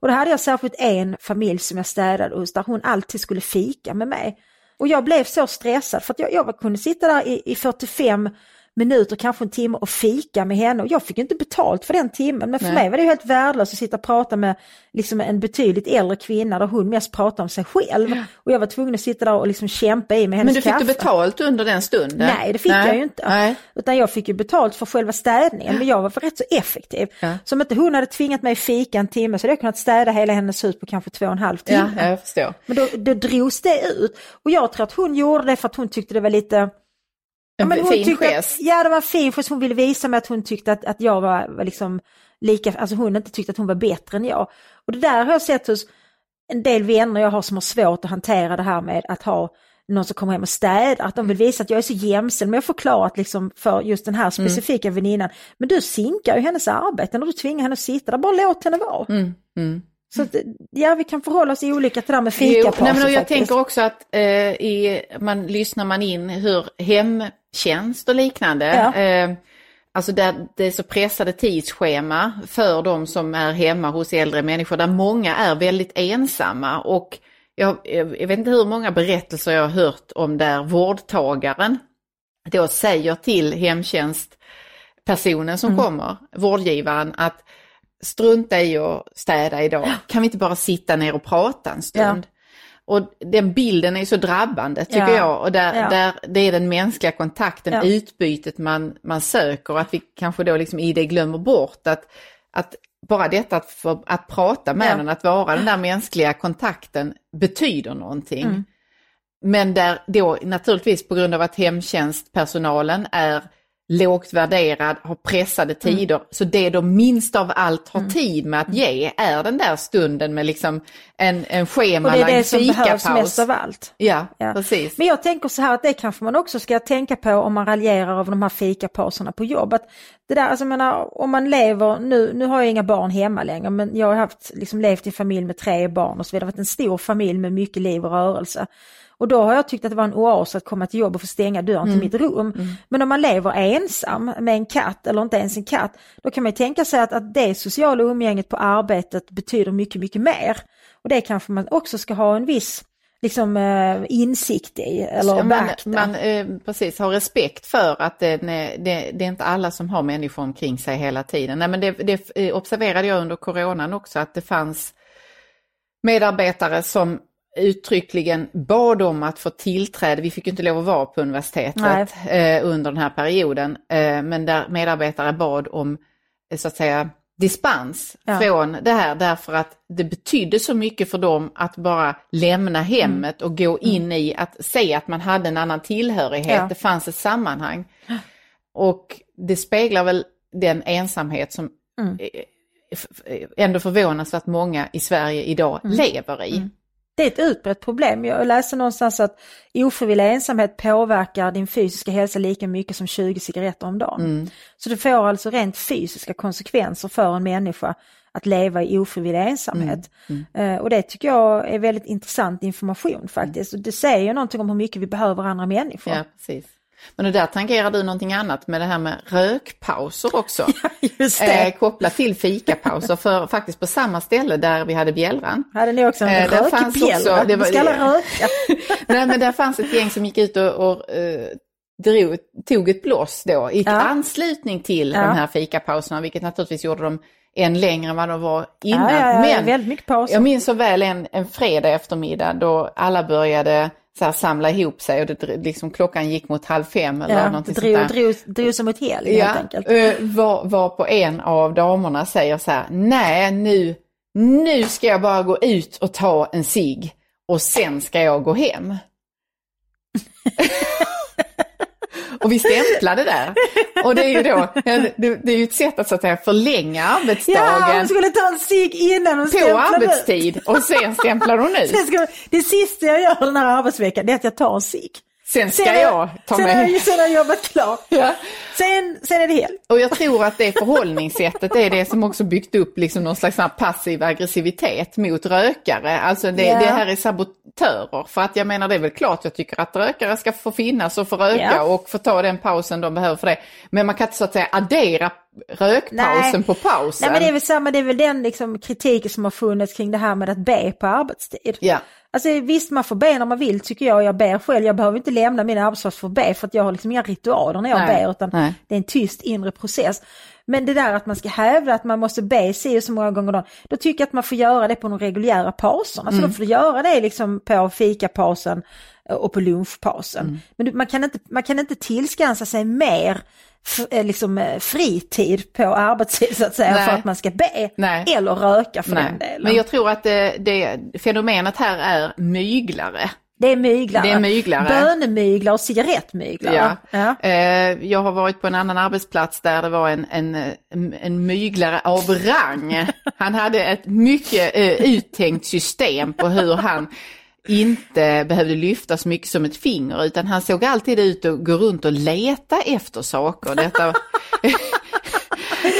Och då hade jag särskilt en familj som jag städade hos där hon alltid skulle fika med mig. Och jag blev så stressad för att jag, jag kunde sitta där i, i 45 minuter, kanske en timme och fika med henne. Och jag fick inte betalt för den timmen men för Nej. mig var det helt värdelöst att sitta och prata med liksom en betydligt äldre kvinna där hon mest pratar om sig själv. Och jag var tvungen att sitta där och liksom kämpa i med hennes Men du fick kaffe. du betalt under den stunden? Nej, det fick jag ju inte. Nej. Utan jag fick ju betalt för själva städningen, men jag var rätt så effektiv. Ja. Så om inte hon hade tvingat mig fika en timme så hade jag kunnat städa hela hennes hus på kanske två och en halv timme. Ja, jag förstår. Men då, då drogs det ut. Och jag tror att hon gjorde det för att hon tyckte det var lite... Ja, En men hon fin tyckte gest. Att, ja, det var en fin gest. Hon ville visa mig att hon tyckte att, att jag var, var liksom lika, alltså hon inte tyckte att hon var bättre än jag. Och det där har jag sett hos en del vänner jag har som har svårt att hantera det här med att ha någon som kommer hem och städar, att de vill visa att jag är så jämställd. Men jag har förklarat liksom för just den här specifika väninnan, men du sinkar ju hennes arbete när du tvingar henne att sitta där, bara låt henne vara. Mm, mm. Så att, ja, vi kan förhålla oss olika till det här med Jo, fikapauser nej, jag faktiskt. tänker också att eh, i, man lyssnar man in hur hemtjänst och liknande, Ja. eh, alltså där det är så pressade tidsschema för de som är hemma hos äldre människor, där många är väldigt ensamma och jag, jag jag vet inte hur många berättelser jag har hört om där vårdtagaren då säger till hemtjänstpersonen som Mm. kommer, vårdgivaren, att strunta i att städa idag, kan vi inte bara sitta ner och prata en stund? Och den bilden är så drabbande tycker Ja. jag och där, Ja. där det är den mänskliga kontakten, Ja. utbytet man, man söker och att vi kanske då liksom i det glömmer bort att, att bara detta att, få, att prata med Ja. den, att vara den där mänskliga kontakten betyder någonting. Mm. Men där då naturligtvis på grund av att hemtjänstpersonalen är lågt värderad, har pressade Mm. tider, så det de minst av allt har tid med att ge är den där stunden med liksom en, en och det är schemalagd det som behövs fikapaus. mest av allt. Ja, Ja. precis. Men jag tänker så här att det kanske man också ska tänka på om man raljerar över de här fikapauserna på jobb. Att det där, alltså menar, om man lever, nu, nu har jag inga barn hemma längre, men jag har haft, liksom, levt i familj med tre barn och så vidare, varit en stor familj med mycket liv och rörelse. Och då har jag tyckt att det var en oas att komma till jobb och få stänga dörren till mitt rum. Men om man lever ensam med en katt eller inte ens en katt, då kan man ju tänka sig att, att det sociala umgänget på arbetet betyder mycket, mycket mer. Och det kanske man också ska ha en viss liksom, eh, insikt i eller man, man eh, precis har respekt för att det, nej, det, det är inte alla som har människor omkring sig hela tiden. Nej, men det, det eh, observerade jag under coronan också att det fanns medarbetare som uttryckligen bad om att få tillträde. Vi fick inte lov att vara på universitetet eh, under den här perioden, eh, men där medarbetare bad om eh, så att säga dispens Ja. från det här därför att det betydde så mycket för dem att bara lämna hemmet och gå in i att se att man hade en annan tillhörighet, Ja. det fanns ett sammanhang. Och det speglar väl den ensamhet som Mm. ändå förvånansvärt många i Sverige idag Mm. lever i. Det är ett utbrett problem. Jag läste någonstans att ofrivillig ensamhet påverkar din fysiska hälsa lika mycket som 20 cigaretter om dagen. Mm. Så det får alltså rent fysiska konsekvenser för en människa att leva i ofrivillig ensamhet. Eh, och det tycker jag är väldigt intressant information faktiskt. Och det säger ju någonting om hur mycket vi behöver andra människor. Ja, precis. Men det där tangerar du någonting annat med det här med rökpauser också. Just det. eh, kopplat till fikapauser, för faktiskt på samma ställe där vi hade bjällran. Hade ni också en Eh, rökbjällra? Vi ska alla röka. Nej men där fanns ett gäng som gick ut och, och eh, drog, tog ett blås då i Ja. anslutning till Ja. de här fikapauserna, vilket naturligtvis gjorde dem än längre än vad de var innan. Ja, ja, ja, men väldigt mycket pauser. jag minns så väl en, en fredag eftermiddag då alla började så här, samla ihop sig och det, liksom, klockan gick mot halv fem eller Ja, någonting drog, sånt där. drog, drog som ett helg helt enkelt. eh, var, var på en av damerna säger så här, nej nu, nu ska jag bara gå ut och ta en cigg och sen ska jag gå hem. och vi stämplade där. Och det är ju då, det, är ju ett sätt att, så att säga, förlänga Ja, arbetsdagen hon skulle ta en cigg innan hon på ut. arbetstid och sen stämplar hon ut. Det sista jag gör den här arbetsveckan det är att jag tar en cigg. Sen ska Sen, jag ta sen, mig... har jag, sen har jobbat klart. Ja. Sen, sen är det helg. Och jag tror att det förhållningssättet är det som också byggt upp liksom någon slags passiv aggressivitet mot rökare. Alltså det, Ja. det här är sabotörer. För att jag menar det är väl klart jag tycker att rökare ska få finnas och få röka Ja. och få ta den pausen de behöver för det. Men man kan inte så att säga addera rökpausen Nej. på pausen. Nej men det är väl samma, det är väl den liksom kritiken som har funnits kring det här med att be på arbetstid. Ja. Alltså visst man får be när man vill tycker jag, jag ber själv, jag behöver inte lämna min arbetsplats för att be för att jag har liksom inga ritualer när jag Nej, ber utan nej. det är en tyst inre process. Men det där att man ska hävda att man måste be si så många gånger om dagen, då tycker jag att man får göra det på de reguljära pauserna. Så då får du göra det liksom på fikapausen och på lunchpausen. Men du, man, kan inte, man kan inte tillskansa sig mer eh, liksom, eh, fritid på arbetstid så att säga Nej. för att man ska be Nej. eller röka för den Nej. delen. Men jag tror att det, det fenomenet här är myglare. Det är myglare. Det är myglare. Bönemyglare och cigarettmyglare. Ja. Eh, jag har varit på en annan arbetsplats där det var en, en, en, myglare av rang. Han hade ett mycket eh, uttänkt system på hur han inte behövde lyfta så mycket som ett finger utan han såg alltid ut att gå runt och leta efter saker. Detta,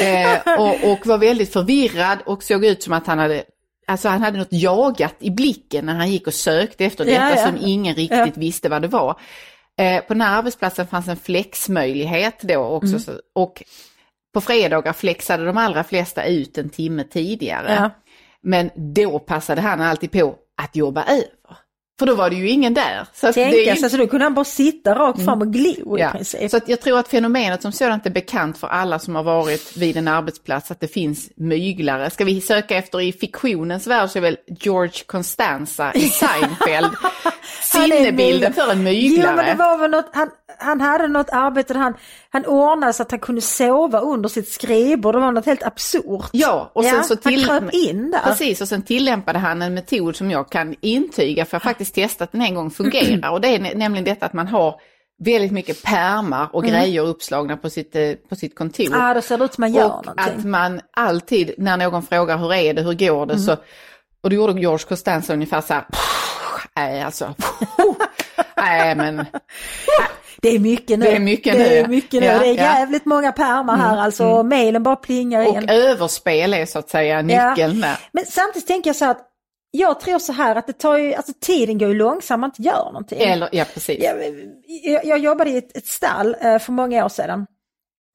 eh, och, och var väldigt förvirrad och såg ut som att han hade Alltså han hade något jagat i blicken när han gick och sökte efter Ja, detta ja. som ingen riktigt visste vad det var. Eh, på den här arbetsplatsen fanns en flexmöjlighet då också. Mm. Så, och på fredagar flexade de allra flesta ut en timme tidigare. Ja. Men då passade han alltid på att jobba över. För då var det ju ingen där. Så att det är Tänka sig, så då kunde han bara sitta rakt fram och glo i Ja, princip. så jag tror att fenomenet som sådant är bekant för alla som har varit vid en arbetsplats, att det finns myglare. Ska vi söka efter i fiktionens värld så är väl George Constanza i Seinfeld Han sinnebilden för en Jo myglare. men det var väl något, han, han hade något arbete där han, han ordnade så att han kunde sova under sitt skrivbord. Det var något helt absurt. Ja, och sen Ja, så han till... kröp in där. Precis, och sen tillämpade han en metod som jag kan intyga, för jag har faktiskt testat den en gång, fungerar. Och det är nä- nämligen detta att man har väldigt mycket pärmar och grejer uppslagna på sitt, eh, på sitt kontor. Ja, då ser det ut som man gör och någonting. att man alltid, när någon frågar hur är det, hur går det, så, och då gjorde George Costanza ungefär så här, nej alltså, nej men, Det är mycket nu. Det är mycket det nu, Är ja. mycket nu. Ja, det är ja. Mm, jävligt många pärmar här alltså. och Mailen bara plingar in. och överspel är så att säga nyckeln där. Men samtidigt tänker jag så att jag tror så här att det tar ju, alltså tiden går ju långsamt man inte gör någonting. Eller, ja precis. Jag, jag, jag jobbade i ett, ett stall eh, för många år sedan.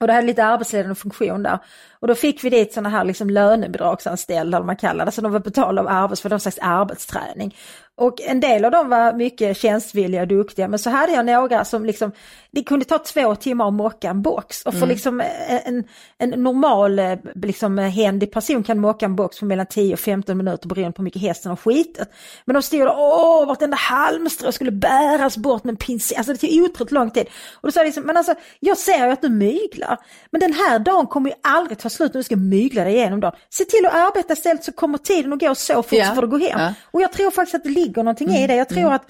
Och det hade lite arbetsledande funktion där. Och då fick vi dit sådana här liksom lönebidragsanställda, eller man kallar det. Så de var betalda av arbets, för någon slags arbetsträning. Och en del av dem var mycket tjänstvilliga och duktiga. Men så hade jag några som liksom, det kunde ta två timmar att mocka en box. Och för liksom en, en normal eh, liksom, händig person kan mocka en box på mellan 10 och 15 minuter beroende på hur mycket hästen har skitit. Men de stod där, åh, vartenda halmstrå skulle bäras bort med en pincett. Alltså det tog otroligt lång tid. Och då sa jag liksom, men alltså jag ser ju att du myglar. Men den här dagen kommer ju aldrig ta slut när du ska mygla dig igenom dagen. Se till att arbeta istället så kommer tiden att gå så fort så får du gå hem. Ja. Och jag tror faktiskt att det ligger någonting i det. Jag tror att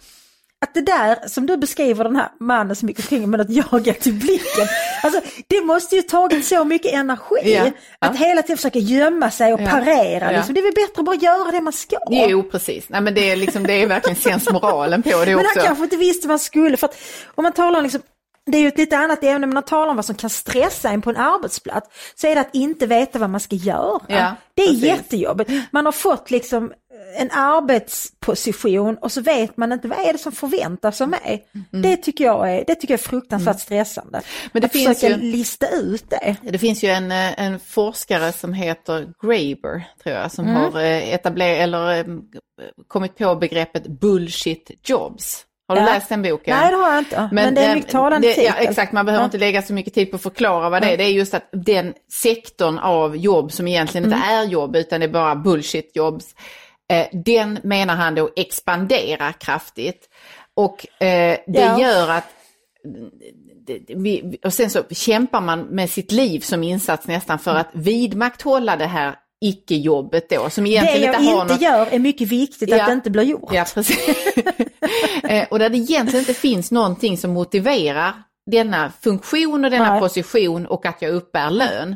att det där som du beskriver den här mannen som gick omkring med något jagat i blicken. Alltså det måste ju tagit så mycket energi. Ja, ja. Att hela tiden försöka gömma sig och Ja, parera. ja. Liksom. Det är väl bättre att bara göra det man ska. Jo, precis. Nej, men det är, liksom, det är verkligen sensmoralen på det Men också. han kanske inte visste vad han skulle. För att om man talar om liksom, det är ju ett lite annat ämne, men man talar om vad som kan stressa en på en arbetsplats. Så är det att inte veta vad man ska göra. Ja, det är precis. jättejobbigt. Man har fått liksom en arbetsposition och så vet man inte vad är det som förväntas av mig. Det, tycker jag är, det tycker jag är fruktansvärt stressande. Mm. Men det att finns försöka ju- lista ut det. Det finns ju en, eh, en forskare som heter Graeber, tror jag, som Mm. har eh, etablerat, eller eh, kommit på begreppet bullshit jobs. Har du Ja. läst den boken? Nej det har jag inte, men, det är mycket talande det, ja. Exakt, man behöver Ja. inte lägga så mycket tid på att förklara vad det är. Det är just att den sektorn av jobb som egentligen Mm. inte är jobb utan det är bara bullshit jobs. Eh, den menar han då expanderar kraftigt. Och eh, det Ja. gör att det- det- och sen så kämpar man med sitt liv som insats nästan för att vidmakthålla det här icke-jobbet då som Det egentligen jag inte har inte något... gör är mycket viktigt Ja. att det inte blir gjort. Ja, precis. Eh, och där det egentligen inte finns någonting som motiverar denna funktion och denna Nej. position och att jag uppbär lön.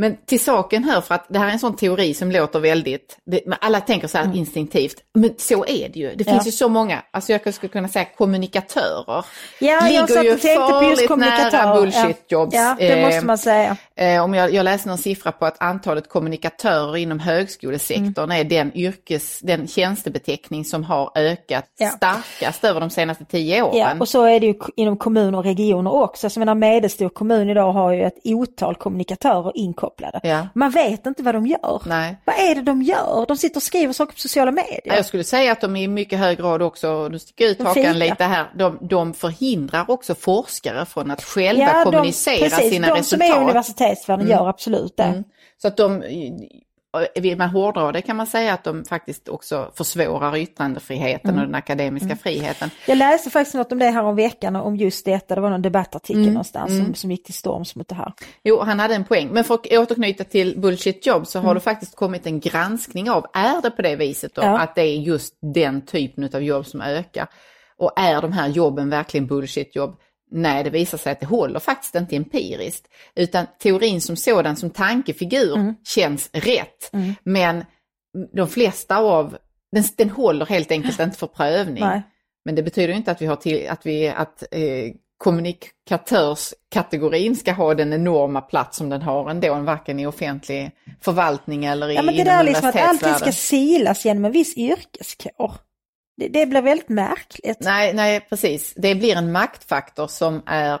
Men till saken hör för att det här är en sån teori som låter väldigt, det, alla tänker så här instinktivt, men så är det ju. Det finns Mm. Ja. ju så många, alltså jag skulle kunna säga kommunikatörer. Ja, jag satt och tänkte på just farligt kommunikatör. nära bullshit jobs. Ja, ja, det Eh, måste man säga. Eh, om jag, jag läste någon siffra på att antalet kommunikatörer inom högskolesektorn är den yrkes, den tjänstebeteckning som har ökat Ja. starkast över de senaste tio åren. Ja, och så är det ju inom kommuner och regioner också. Så jag menar medelstor kommun idag har ju ett otal kommunikatörer inkopplade. Ja. Man vet inte vad de gör. Nej. Vad är det de gör? De sitter och skriver saker på sociala medier. Jag skulle säga att de i mycket hög grad också, nu sticker jag ut hakan lite här, de, de förhindrar också forskare från att själva Ja, de- kommunicera precis, sina de resultat. Mm. som är i universitetsvärlden gör absolut det. Så att de, vill man hårdra det kan man säga att de faktiskt också försvårar yttrandefriheten Mm. och den akademiska friheten. Jag läste faktiskt något om det här om veckan, om just detta. Det var någon debattartikel Mm. någonstans Som, som gick till storms mot det här. Jo, han hade en poäng. Men för att återknyta till Bullshit Job så Mm. har det faktiskt kommit en granskning av, är det på det viset då, Ja. att det är just den typen av jobb som ökar? Och är de här jobben verkligen bullshit jobb? Nej, det visar sig att det håller faktiskt inte empiriskt. Utan teorin som sådan, som tankefigur, Mm. känns rätt. Men de flesta av, den, den håller helt enkelt inte för prövning. Nej. Men det betyder inte att vi har till, att vi, att eh, kommunikatörskategorin ska ha den enorma plats som den har ändå, varken i offentlig förvaltning eller i, Ja men det inom där liksom att allting ska silas genom en viss yrkeskår. Det, det blir väldigt märkligt. Nej, nej, precis. Det blir en maktfaktor som är,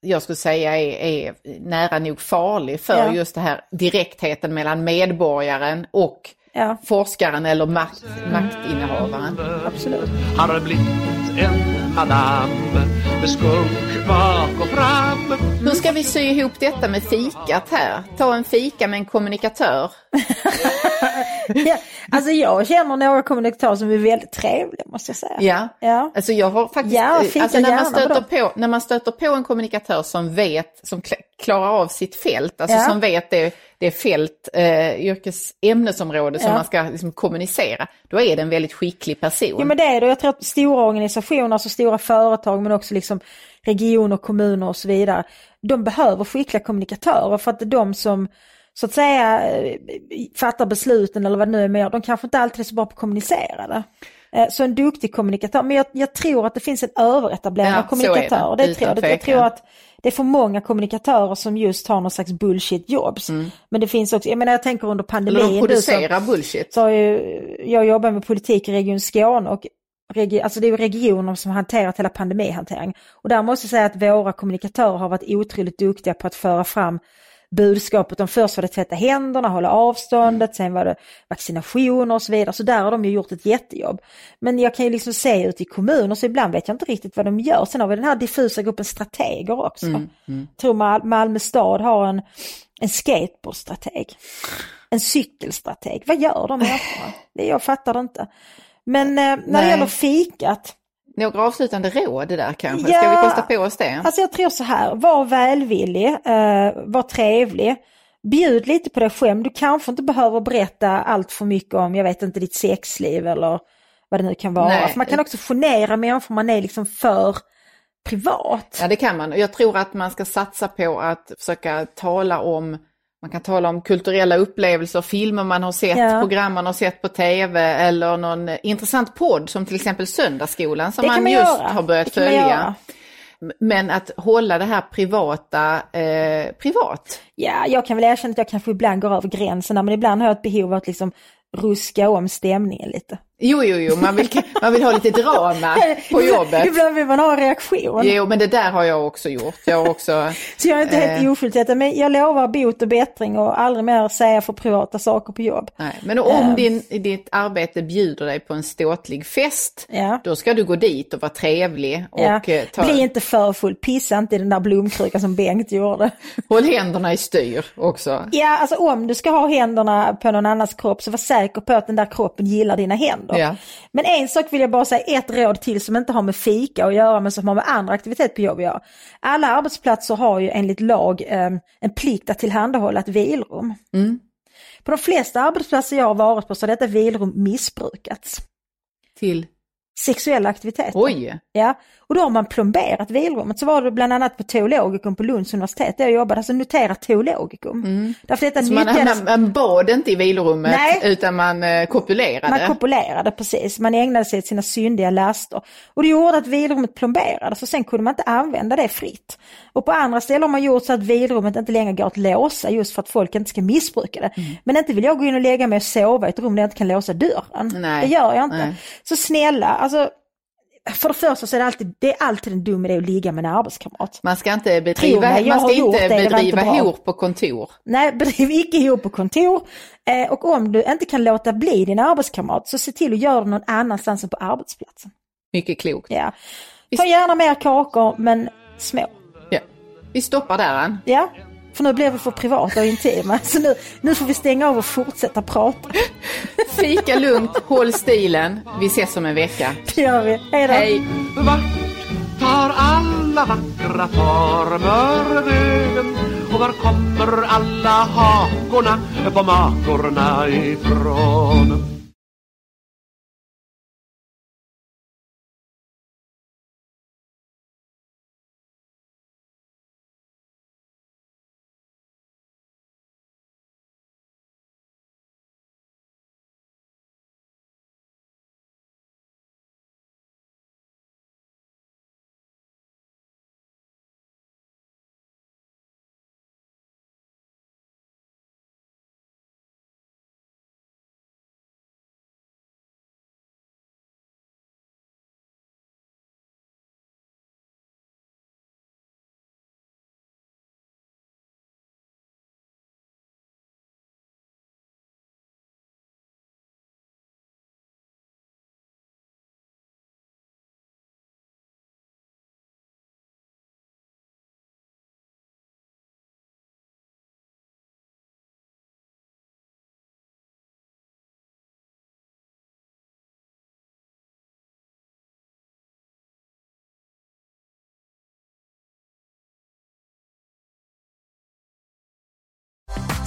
jag skulle säga är, är nära nog farlig för Ja. just det här direktheten mellan medborgaren och Ja, forskaren eller makt, maktinnehavaren. absolut. har blivit en madam med skunk bak och fram. Hur ska vi sy ihop detta med fikat här? Ta en fika med en kommunikatör. Ja, alltså jag känner några kommunikatörer som är väldigt trevliga måste jag säga. Ja. Ja. Alltså jag har faktiskt, Ja, fika alltså när, man stöter på, när man stöter på en kommunikatör som vet, som kla- klarar av sitt fält, alltså Ja. som vet det, det fält, eh, yrkesämnesområde som Ja. man ska liksom kommunicera, då är det en väldigt skicklig person. Jo men det är det. Jag tror att stora organisationer, alltså stora företag men också liksom regioner, kommuner och så vidare. De behöver skickliga kommunikatörer för att det de som så att säga eh, fattar besluten eller vad det nu är med de kanske inte alltid är så bra på att kommunicera det. Eh, Så en duktig kommunikatör, men jag, jag tror att det finns en överetablering Ja, av så det, kommunikatörer. Det, utan tror jag. jag tror att det är för många kommunikatörer som just har någon slags bullshit jobs. Men det finns också, jag menar jag tänker under pandemin. Mm. eller de du som- producerar bullshit. så ju, jag jobbar med politik i Region Skåne och alltså det är regioner som hanterat hela pandemihanteringen. Och där måste jag säga att våra kommunikatörer har varit otroligt duktiga på att föra fram budskapet om först var det tvätta händerna, hålla avståndet, sen var det vaccinationer och så vidare. Så där har de ju gjort ett jättejobb. Men jag kan ju liksom se ut i kommuner så ibland vet jag inte riktigt vad de gör. Sen har vi den här diffusa gruppen strateger också. Jag tror Mal- Malmö stad har en, en skateboardstrateg. En cykelstrateg. Vad gör de? Det Jag fattar det inte. Men eh, när det Nej. gäller fikat, Några avslutande råd där kanske? Ja, Ska vi kosta på oss det? Alltså jag tror så här, var välvillig, eh, var trevlig, bjud lite på dig själv. Du kanske inte behöver berätta allt för mycket om, jag vet inte, ditt sexliv eller vad det nu kan vara. Nej. För man kan också genera människor, man är liksom för privat. Ja det kan man. Jag tror att man ska satsa på att försöka tala om man kan tala om kulturella upplevelser, filmer man har sett, Ja. program man har sett på tv eller någon intressant podd som till exempel Söndagsskolan som man man just har börjat följa. Men att hålla det här privata eh, privat. Ja, jag kan väl erkänna att jag kanske ibland går över gränserna men ibland har jag ett behov av att liksom ruska om stämningen lite. Jo, jo, jo, man vill, man vill ha lite drama på jobbet. Ibland vill man ha en reaktion. Jo, men det där har jag också gjort. Jag har också... Så jag är inte helt Eh. oskyldig detta, men jag lovar bot och bättring och aldrig mer säga för privata saker på jobb. Nej, men om din, ditt arbete bjuder dig på en ståtlig fest, Ja. då ska du gå dit och vara trevlig och Ja. eh, ta, Bli inte för full, pissa inte i den där blomkrukan som Bengt gjorde. håll händerna i styr också. Ja, alltså om du ska ha händerna på någon annans kropp så var säker på att den där kroppen gillar dina händer. Ja. Men en sak vill jag bara säga, ett råd till som inte har med fika att göra men som har med andra aktiviteter på jobb att göra. Alla arbetsplatser har ju enligt lag eh, en plikt att tillhandahålla ett vilrum. Mm. På de flesta arbetsplatser jag har varit på så har detta vilrum missbrukats. Till, Sexuella aktiviteter. oj, Ja, och då har man plomberat vilrummet. Så var det bland annat på teologikum på Lunds universitet där jag jobbade, alltså notera teologikum. Därför detta så nyttjades, man, man bad inte i vilrummet Nej. utan man eh, kopulerade. man kopulerade precis, man ägnade sig åt sina syndiga laster. Och det gjorde att vilrummet plomberades och sen kunde man inte använda det fritt. Och på andra ställen har man gjort så att vilrummet inte längre går att låsa just för att folk inte ska missbruka det. Mm. Men inte vill jag gå in och lägga mig och sova i ett rum där jag inte kan låsa dörren. Nej. Det gör jag inte. Nej. Så snälla, alltså för det första så är det alltid, det är alltid en dum idé att ligga med en arbetskamrat. Man ska inte bedriva, mig, man ska inte det, det bedriva bra. hor på kontor. Nej, bedriv icke ihop på kontor. Eh, och om du inte kan låta bli din arbetskamrat så se till att göra det någon annanstans än på arbetsplatsen. Mycket klokt. Ja. Ta gärna mer kakor men små. Ja. Vi stoppar där Ann. Ja, för nu blir vi för privata och intima. Så nu, nu får vi stänga av och fortsätta prata. Fika lugnt, håll stilen. Vi ses om en vecka. Det gör vi. Hej då. Hej! Vart tar alla vackra former vägen? Och var kommer alla hakorna på makorna ifrån?